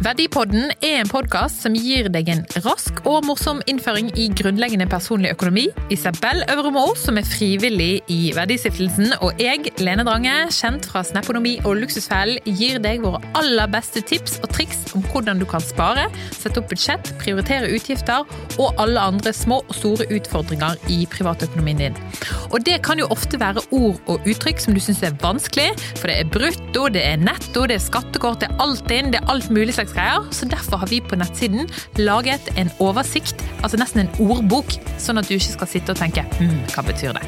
Verdipodden er en podkast som gir deg en rask og morsom innføring i grunnleggende personlig økonomi. Isabel Øvremo, som er frivillig i Verdistiftelsen, og jeg, Lene Drange, kjent fra Snaponomi og Luksusfellen, gir deg våre aller beste tips og triks om hvordan du kan spare, sette opp budsjett, prioritere utgifter og alle andre små og store utfordringer i privatøkonomien din. Og det kan jo ofte være ord og uttrykk som du syns er vanskelig, for det er brutto, det er netto, det er skattekort, det er alt inn, det er alt mulig slags greier. Så derfor har vi på nettsiden laget en oversikt, altså nesten en ordbok, sånn at du ikke skal sitte og tenke hm, hva betyr det?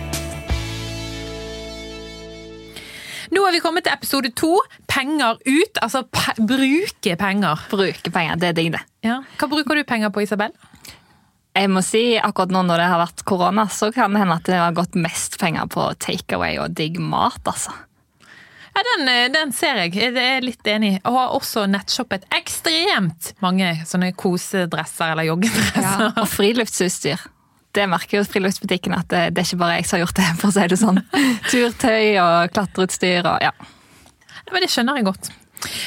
Nå er vi kommet til episode to. Penger ut. Altså pe bruke penger. Bruke penger, det er digg, det. Ja. Hva bruker du penger på, Isabel? Jeg må si akkurat nå når det har vært korona, så kan det hende at det har gått mest penger på takeaway og digg mat, altså. Ja, den, eh, den, ser jeg. Jeg er litt enig. Og har også nettshoppet ekstremt mange sånne kosedresser eller joggedresser. Ja, og friluftsutstyr. Det merker jo friluftsbutikken at det, det, er ikke bare jeg som har gjort det, for å si det sånn. Turtøy og klatreutstyr og ja. Men det skjønner jeg godt.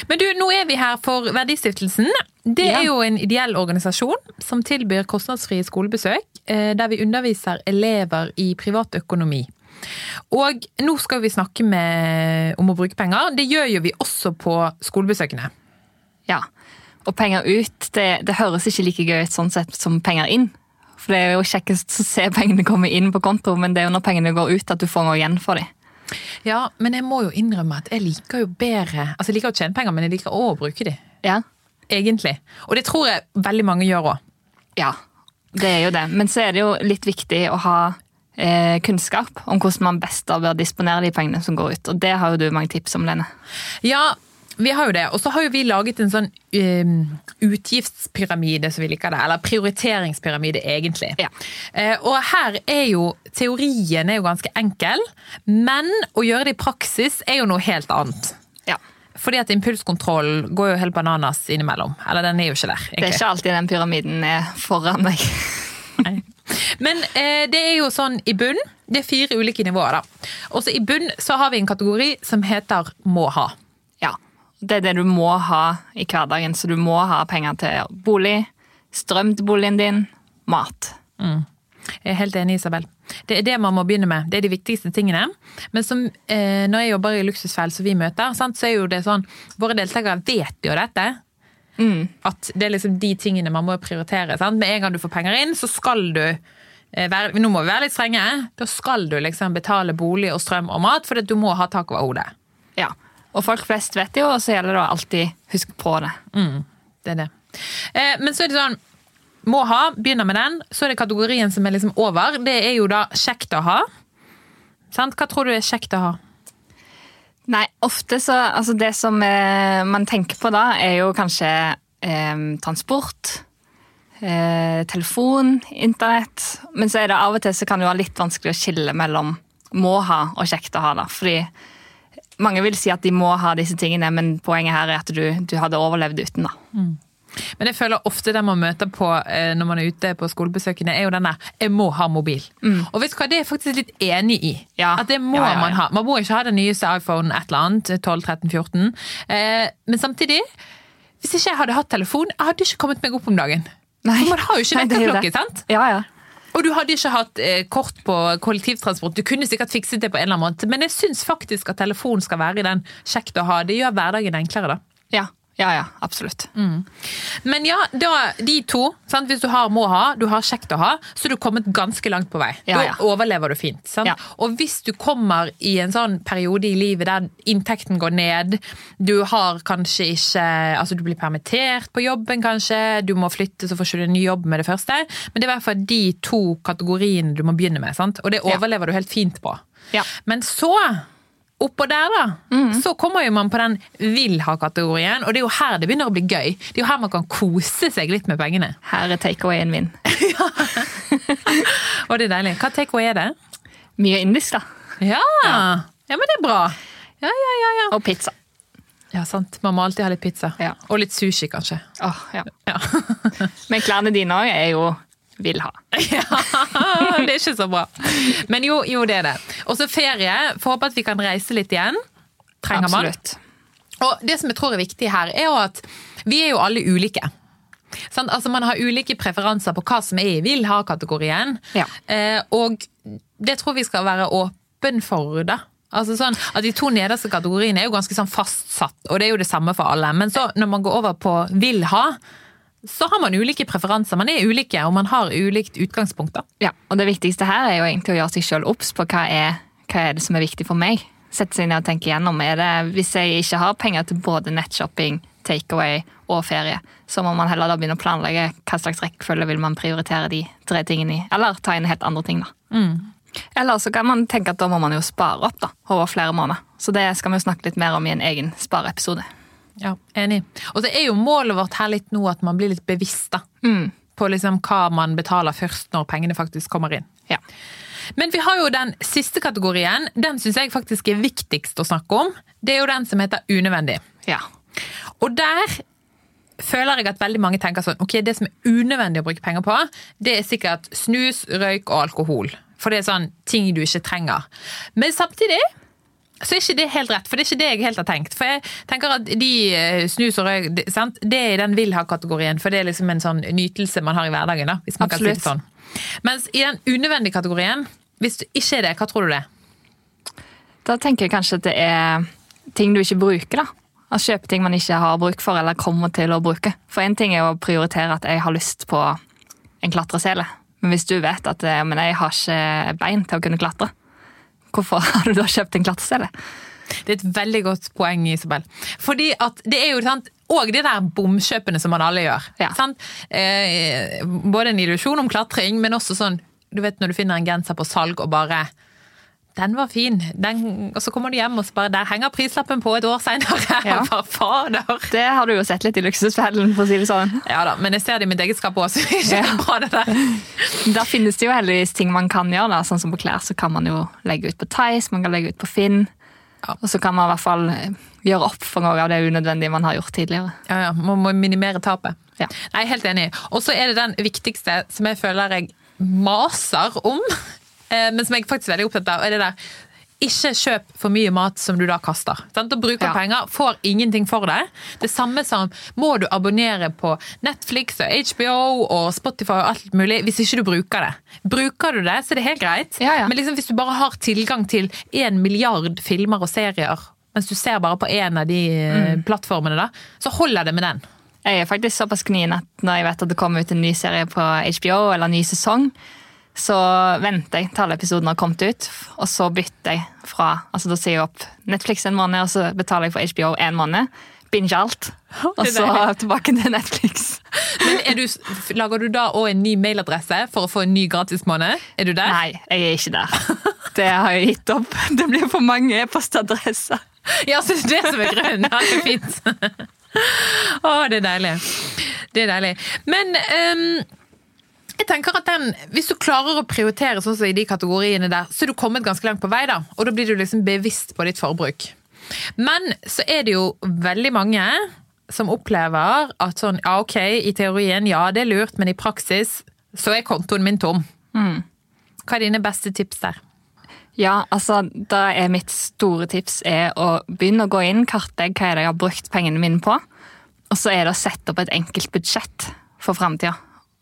Men du, nå er vi her for Verdistiftelsen. Det er jo en ideell organisasjon som tilbyr kostnadsfrie skolebesøk, eh, der vi underviser elever i privatøkonomi. Og nå skal vi snakke med, om å bruke penger. Det gjør jo vi også på skolebesøkene. Ja, og penger ut, det, det høres ikke like gøy ut sånn sett som penger inn. For det er jo kjekkest å se pengene komme inn på konto, men det er jo når pengene går ut at du får noe igjen for dem. Ja, men jeg må jo innrømme at jeg liker jo bedre Altså, jeg liker å tjene penger, men jeg liker også å bruke dem. Ja. Egentlig. Og det tror jeg veldig mange gjør òg. Ja, det er jo det. Men så er det jo litt viktig å ha eh, kunnskap om hvordan man best bør disponere de pengene som går ut. Og det har jo du mange tips om, Lene. Ja, vi har jo det. Og så har jo vi laget en sånn um, utgiftspyramide, som vi liker det. Eller prioriteringspyramide, egentlig. Ja. Uh, og her er jo teorien er jo ganske enkel, men å gjøre det i praksis er jo noe helt annet. Ja. Fordi at impulskontroll går jo helt bananas innimellom. Eller den er jo ikke der. Egentlig. Det er ikke alltid den pyramiden er foran deg. Nei. Men eh, det er jo sånn i bunn. Det er fire ulike nivåer, da. Og så i bunn så har vi en kategori som heter må ha. Ja. Det er det du må ha i hverdagen. Så du må ha penger til bolig, strøm til boligen din, mat. Mm. Jeg er helt enig, Isabel. Det er det man må begynne med. Det er de viktigste tingene. Men som, eh, når jeg jobber i Luksusfell som vi møter, sant, så er jo det sånn Våre deltakere vet jo dette. Mm. At det er liksom de tingene man må prioritere. Sant? Med en gang du får penger inn, så skal du eh, være, Nå må vi være litt strenge. Da skal du liksom betale bolig og strøm og mat, for du må ha tak over hodet. Ja. Og folk flest vet jo, og så gjelder det å alltid huske på det. Mm, det er det. Eh, men så er det sånn Må ha, begynner med den. Så er det kategorien som er liksom over. Det er jo da kjekt å ha. Sant? Hva tror du er kjekt å ha? Nei, ofte så Altså, det som eh, man tenker på da, er jo kanskje eh, transport. Eh, telefon, internett. Men så er det av og til så kan det være litt vanskelig å skille mellom må ha og kjekt å ha. da, fordi mange vil si at de må ha disse tingene, men poenget her er at du, du hadde overlevd uten. da. Mm. Men jeg føler ofte det man møter på eh, når man er ute på skolebesøkene, er jo denne 'jeg må ha mobil'. Mm. Og vet du hva, det er jeg faktisk litt enig i. Ja. At det må Ja, ja, man ha. Man må ikke ha den nyeste iPhone et eller annet, 12, 13, 14. Eh, men samtidig, hvis ikke jeg hadde hatt telefon, jeg hadde ikke kommet meg opp om dagen. Nei. For man har jo ikke er vekkerklokke, sant? Ja, ja. Og du hadde ikke hatt eh, kort på kollektivtransport. Du kunne sikkert fikset det på en eller annen måte, men jeg syns faktisk at telefon skal være i den kjekt å ha. Det gjør hverdagen enklere, da. Ja, ja, ja absolutt. Men ja, da, de to, sant? hvis du har må ha, du har kjekt å ha, så er du kommet ganske langt på vei. Ja, ja. Da overlever du fint. Sant? Ja. Og hvis du kommer i en sånn periode i livet der inntekten går ned, du har kanskje ikke Altså du blir permittert på jobben kanskje, du må flytte så får ikke du en ny jobb med det første, men det er i hvert fall de to kategoriene du må begynne med, sant? og det overlever du helt fint på. Ja. Men så Oppå der, da, Mm. så kommer jo man på den vil ha-kategorien, og det er jo her det begynner å bli gøy. Det er jo her man kan kose seg litt med pengene. Her er takeawayen min. Og det er deilig. Hva takeaway er det? Mye indisk, da. Ja. ja, men det er bra. Ja, ja, ja, ja. Og pizza. Ja, sant. Man må alltid ha litt pizza. Ja. Og litt sushi, kanskje. Ja. Ja. Men klærne dine òg er jo vil ha. ja, det er ikke så bra. Men jo, jo det er det. Og så ferie. Får håpe at vi kan reise litt igjen. Trenger man. Absolutt. Og det som jeg tror er viktig her, er jo at Vi er jo alle ulike. Sånn? Altså Man har ulike preferanser på hva som er i vil ha-kategorien. Ja. Eh, og det tror vi skal være åpen for, da. Altså sånn at De to nederste kategoriene er jo ganske sånn fastsatt, og det er jo det samme for alle. Men så når man går over på vil ha, så har man ulike preferanser. Man er ulike, og man har ulikt utgangspunkt. da. Ja, og det viktigste her er jo egentlig å gjøre seg sjøl obs på hva er, hva er det som er viktig for meg. Sette seg ned og tenke igjennom. Er det, hvis jeg ikke har penger til både nettshopping, takeaway og ferie, så må man heller da begynne å planlegge hva slags rekkefølge vil man prioritere de tre tingene i. Eller ta inn helt andre ting, da. Eller så kan man tenke at da må man jo spare opp da, over flere måneder. Så det skal vi jo snakke litt mer om i en egen spareepisode. Ja, Enig. Og så er jo målet vårt her litt nå at man blir litt bevisst da. på liksom hva man betaler først når pengene faktisk kommer inn. Ja. Men vi har jo den siste kategorien. Den syns jeg faktisk er viktigst å snakke om. Det er jo den som heter unødvendig. ja. Og der føler jeg at veldig mange tenker sånn Ok, det som er unødvendig å bruke penger på, det er sikkert snus, røyk og alkohol. For det er sånn ting du ikke trenger. Men samtidig så er ikke det helt rett, for det er ikke det jeg helt har tenkt. For jeg tenker at de eh, snus og røyk, det- det er i den vil ha-kategorien, for det er liksom en sånn nytelse man har i hverdagen. da, hvis man kan si det sånn. Mens i den unødvendige kategorien, hvis du ikke er det, hva tror du det er? Da tenker jeg kanskje at det er ting du ikke bruker, da. Å kjøpe ting man ikke har bruk for eller kommer til å bruke. For én ting er å prioritere at jeg har lyst på en klatresele. Men hvis du vet at eh, men jeg har ikke bein til å kunne klatre, hvorfor har du da kjøpt en klatresele? Det er et veldig godt poeng, Isabel. Fordi at det er jo sant, og de der bomkjøpene som man alle gjør. Ja. Sant? Eh, både en illusjon om klatring, men også sånn Du vet når du finner en genser på salg og bare den var fin. Den, og så kommer du hjem og så bare Der henger prislappen på et år seinere. Ja. Bare fader. Det har du jo sett litt i Luksusfellen, for å si det sånn. Ja da, men jeg ser det i mitt eget skap òg, så det er ikke bra, det der. Da finnes det jo heldigvis ting man kan gjøre. da, sånn som På klær så kan man jo legge ut på Tice, man kan legge ut på Finn. Ja. Og så kan man i hvert fall eh, gjøre opp for noe av det unødvendige man har gjort tidligere. Ja, ja, Man må minimere tapet. Ja. Nei, helt enig. Og så er det den viktigste som jeg føler jeg maser om, men som jeg faktisk er veldig opptatt av. er det der ikke kjøp for mye mat som du da kaster. Sant? Da bruker Ja. penger, får ingenting for det. Det samme som må du abonnere på Netflix og HBO og Spotify og alt mulig hvis ikke du bruker det. Bruker du det, så er det helt greit. Ja, ja. Men liksom, hvis du bare har tilgang til en milliard filmer og serier, mens du ser bare på én av de eh, Mm. plattformene, da, så holder det med den. Jeg er faktisk såpass gnien at når jeg vet at det kommer ut en ny serie på HBO, eller en ny sesong, så venter jeg til alle episodene har kommet ut, og så bytter jeg fra altså Da sier jeg opp Netflix en måned, og så betaler jeg for HBO en måned. Binge alt. Og så tilbake til Netflix. Men er du, lager du da òg en ny mailadresse for å få en ny gratismåned? Er du der? Nei, jeg er ikke der. Det har jeg gitt opp. Det blir for mange e-postadresser. Ja, så det er det som er grunnen. Ja, det er fint. Å, det er deilig. Det er deilig. Men ehm, jeg tenker at den, hvis du klarer å prioritere sånn som i de kategoriene der, så er du kommet ganske langt på vei, da. Og da blir du liksom bevisst på ditt forbruk. Men så er det jo veldig mange som opplever at sånn, ja ok, i teorien, ja det er lurt, men i praksis så er kontoen min tom. Hva er dine beste tips der? Ja, altså, da er mitt store tips er å begynne å gå inn, kartlegge hva er det jeg har brukt pengene mine på, og så er det å sette opp et enkelt budsjett for framtida.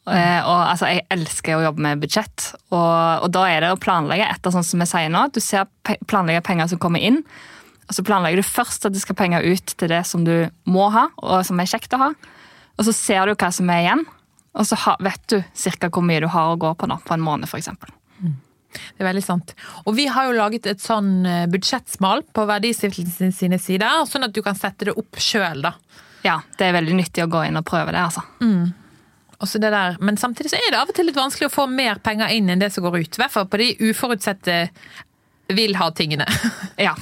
Eh, og altså, Jeg elsker å jobbe med budsjett, og, og da er det å planlegge etter sånn som jeg sier nå. Du ser planlegger penger som kommer inn, og så planlegger du først at det skal penger ut til det som du må ha, og som er kjekt å ha. Og så ser du hva som er igjen, og så ha, vet du cirka hvor mye du har å gå på nå, på en måned, f.eks. Det er veldig sant. Og vi har jo laget et sånn eh, budsjettsmal på Verdistiftelsen sine sider, sånn at du kan sette det opp sjøl, da. Ja, det er veldig nyttig å gå inn og prøve det, altså. Der. Men samtidig så er det av og til litt vanskelig å få mer penger inn enn det som går ut. I hvert fall på de uforutsette vil ha-tingene. Ja.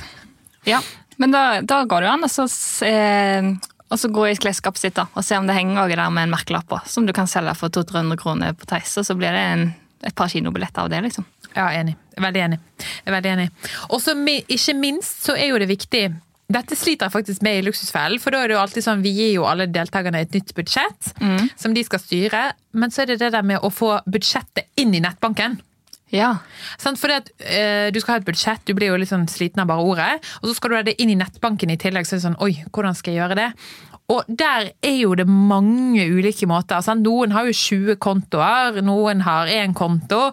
ja. Men da, da går det jo an å så se, og så gå i klesskapet sitt da, og se om det henger noe der med en merkelapp på, som du kan selge for 200-300 kroner på Theis, og så blir det en, et par kinobilletter av det, liksom. Ja, enig. Veldig enig. Veldig enig. Og så ikke minst så er jo det viktig dette sliter jeg faktisk med i Luksusfellen, for da er det jo alltid sånn, vi gir jo alle deltakerne et nytt budsjett som de skal styre, men så er det det der med å få budsjettet inn i nettbanken. Ja. Sånn, Fordi at eh, Du skal ha et budsjett, du blir jo litt sånn sliten av bare ordet. Og så skal du ha det inn i nettbanken i tillegg, så er det sånn oi, hvordan skal jeg gjøre det? Og der er jo det mange ulike måter. Sant? Noen har jo 20 kontoer, noen har én konto.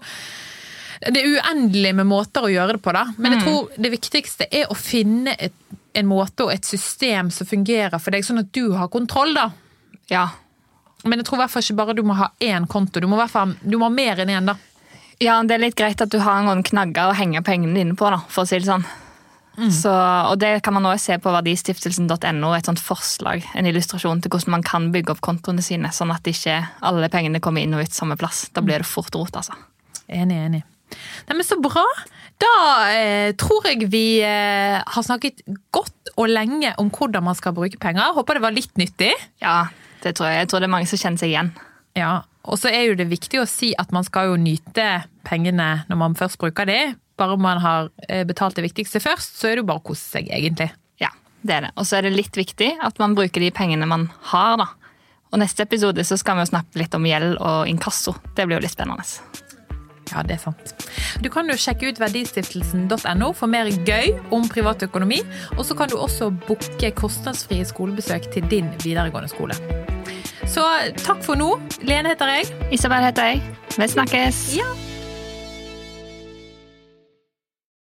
Det er uendelig med måter å gjøre det på, da. Men jeg tror det viktigste er å finne et, en måte og et system som fungerer for deg, sånn at du har kontroll, da. Ja. Men jeg tror i hvert fall ikke bare du må ha én konto, du må, fall, du må ha mer enn én, da. Ja, det er litt greit at du har noen knagger å henge pengene dine på, da, for å si det sånn. Så, og det kan man også se på verdistiftelsen.no, et sånt forslag, en illustrasjon til hvordan man kan bygge opp kontoene sine, sånn at ikke alle pengene kommer inn og ut samme plass. Da blir det fort rot, altså. Enig, enig. Nei, men Så bra! Da eh, tror jeg vi eh, har snakket godt og lenge om hvordan man skal bruke penger. Håper det var litt nyttig. Ja, det tror jeg. Jeg tror det er mange som kjenner seg igjen. Ja, Og så er jo det viktig å si at man skal jo nyte pengene når man først bruker de. Bare om man har eh, betalt det viktigste først, så er det jo bare å kose seg, egentlig. Ja, det er det. Og så er det litt viktig at man bruker de pengene man har, da. Og neste episode så skal vi jo snakke litt om gjeld og inkasso. Det blir jo litt spennende. Ja, det er sant. Du kan jo sjekke ut verdistiftelsen.no for mer gøy om privatøkonomi. Og så kan du også booke kostnadsfrie skolebesøk til din videregående skole. Så takk for nå. Lene heter jeg. Isabel heter jeg. Vi snakkes! Ja.